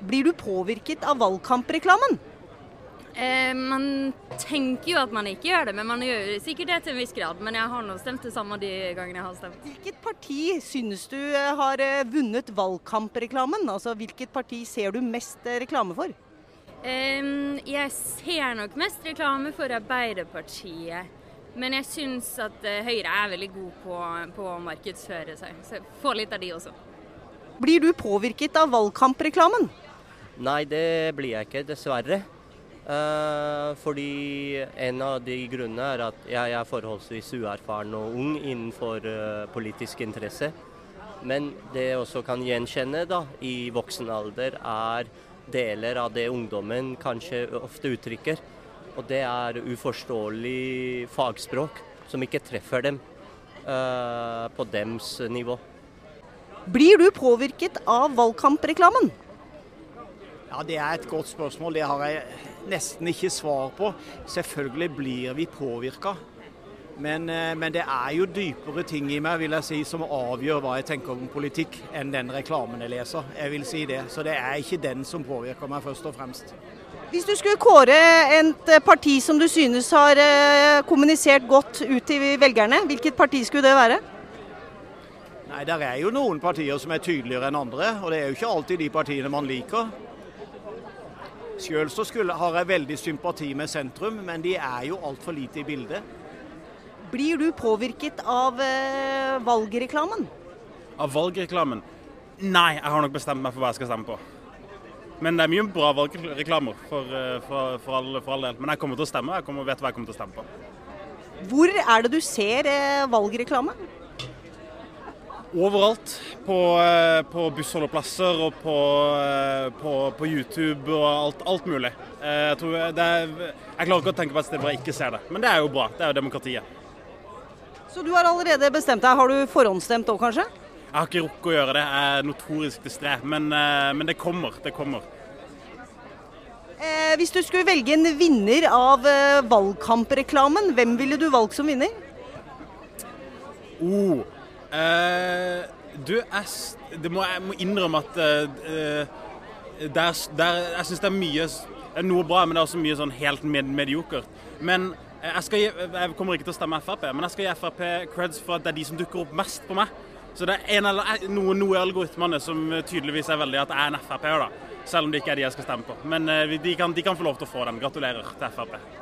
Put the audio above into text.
Blir du påvirket av valgkampreklamen? Eh, man tenker jo at man ikke gjør det, men man gjør sikkert det til en viss grad. Men jeg har nå stemt det samme de gangene jeg har stemt. Hvilket parti synes du eh, har eh, vunnet valgkampreklamen? Altså hvilket parti ser du mest eh, reklame for? Eh, jeg ser nok mest reklame for Arbeiderpartiet. Men jeg syns at Høyre er veldig god på, på å markedsføre seg. Så få litt av de også. Blir du påvirket av valgkampreklamen? Nei, det blir jeg ikke, dessverre. Eh, fordi en av de grunnene er at jeg er forholdsvis uerfaren og ung innenfor eh, politisk interesse. Men det jeg også kan gjenkjenne da, i voksen alder, er deler av det ungdommen kanskje ofte uttrykker. Og det er uforståelig fagspråk som ikke treffer dem eh, på dems nivå. Blir du påvirket av valgkampreklamen? Ja, Det er et godt spørsmål. Det har jeg nesten ikke svar på. Selvfølgelig blir vi påvirka. Men, eh, men, det er jo dypere ting i meg vil jeg si, som avgjør hva jeg tenker om politikk, enn den reklamen jeg leser. Jeg vil si det. Så det er ikke den som påvirker meg først og fremst. Hvis du skulle kåre et parti som du synes har eh, kommunisert godt ut til velgerne, hvilket parti skulle det være? Nei, Det er jo noen partier som er tydeligere enn andre, og det er jo ikke alltid de partiene man liker. Sjøl så skulle, har jeg veldig sympati med sentrum, men de er jo altfor lite i bildet. Blir du påvirket av eh, valgreklamen? Av valgreklamen? Nei, jeg har nok bestemt meg for hva jeg skal stemme på. Men det er mye bra valgreklamer for, eh, for, for, all, for all del. Men jeg kommer til å stemme, jeg kommer, vet hva jeg kommer til å stemme på. Hvor er det du ser eh, valgreklame? Overalt. På, eh, på bussholdeplasser og på, eh, på, på, YouTube og alt, alt mulig. Eh, jeg, er, jeg, klarer ikke å tenke på et sted hvor jeg ikke ser det. Men det er jo bra. Det er jo demokratiet. Så du har allerede bestemt deg. Har du forhåndsstemt òg, kanskje? Jeg har ikke rukket å gjøre det. Jeg er notorisk distré. Men, men det kommer. Det kommer. Eh, hvis du skulle velge en vinner av valgkampreklamen, hvem ville du valgt som vinner? Oh, Uh, du, jeg, må, jeg, må, innrømme at uh, der, der, jeg syns det er mye noe bra, men det er også mye sånn helt med, mediokert. Men jeg, skal, jeg kommer ikke til å stemme Frp, men jeg skal gi Frp creds for at det er de som dukker opp mest på meg. Så det er en eller noe, noe i algoritmene som tydeligvis er veldig at jeg er en Frp-er, da. Selv om det ikke er de jeg skal stemme på. Men uh, de, kan, de kan få lov til å få den. Gratulerer til Frp.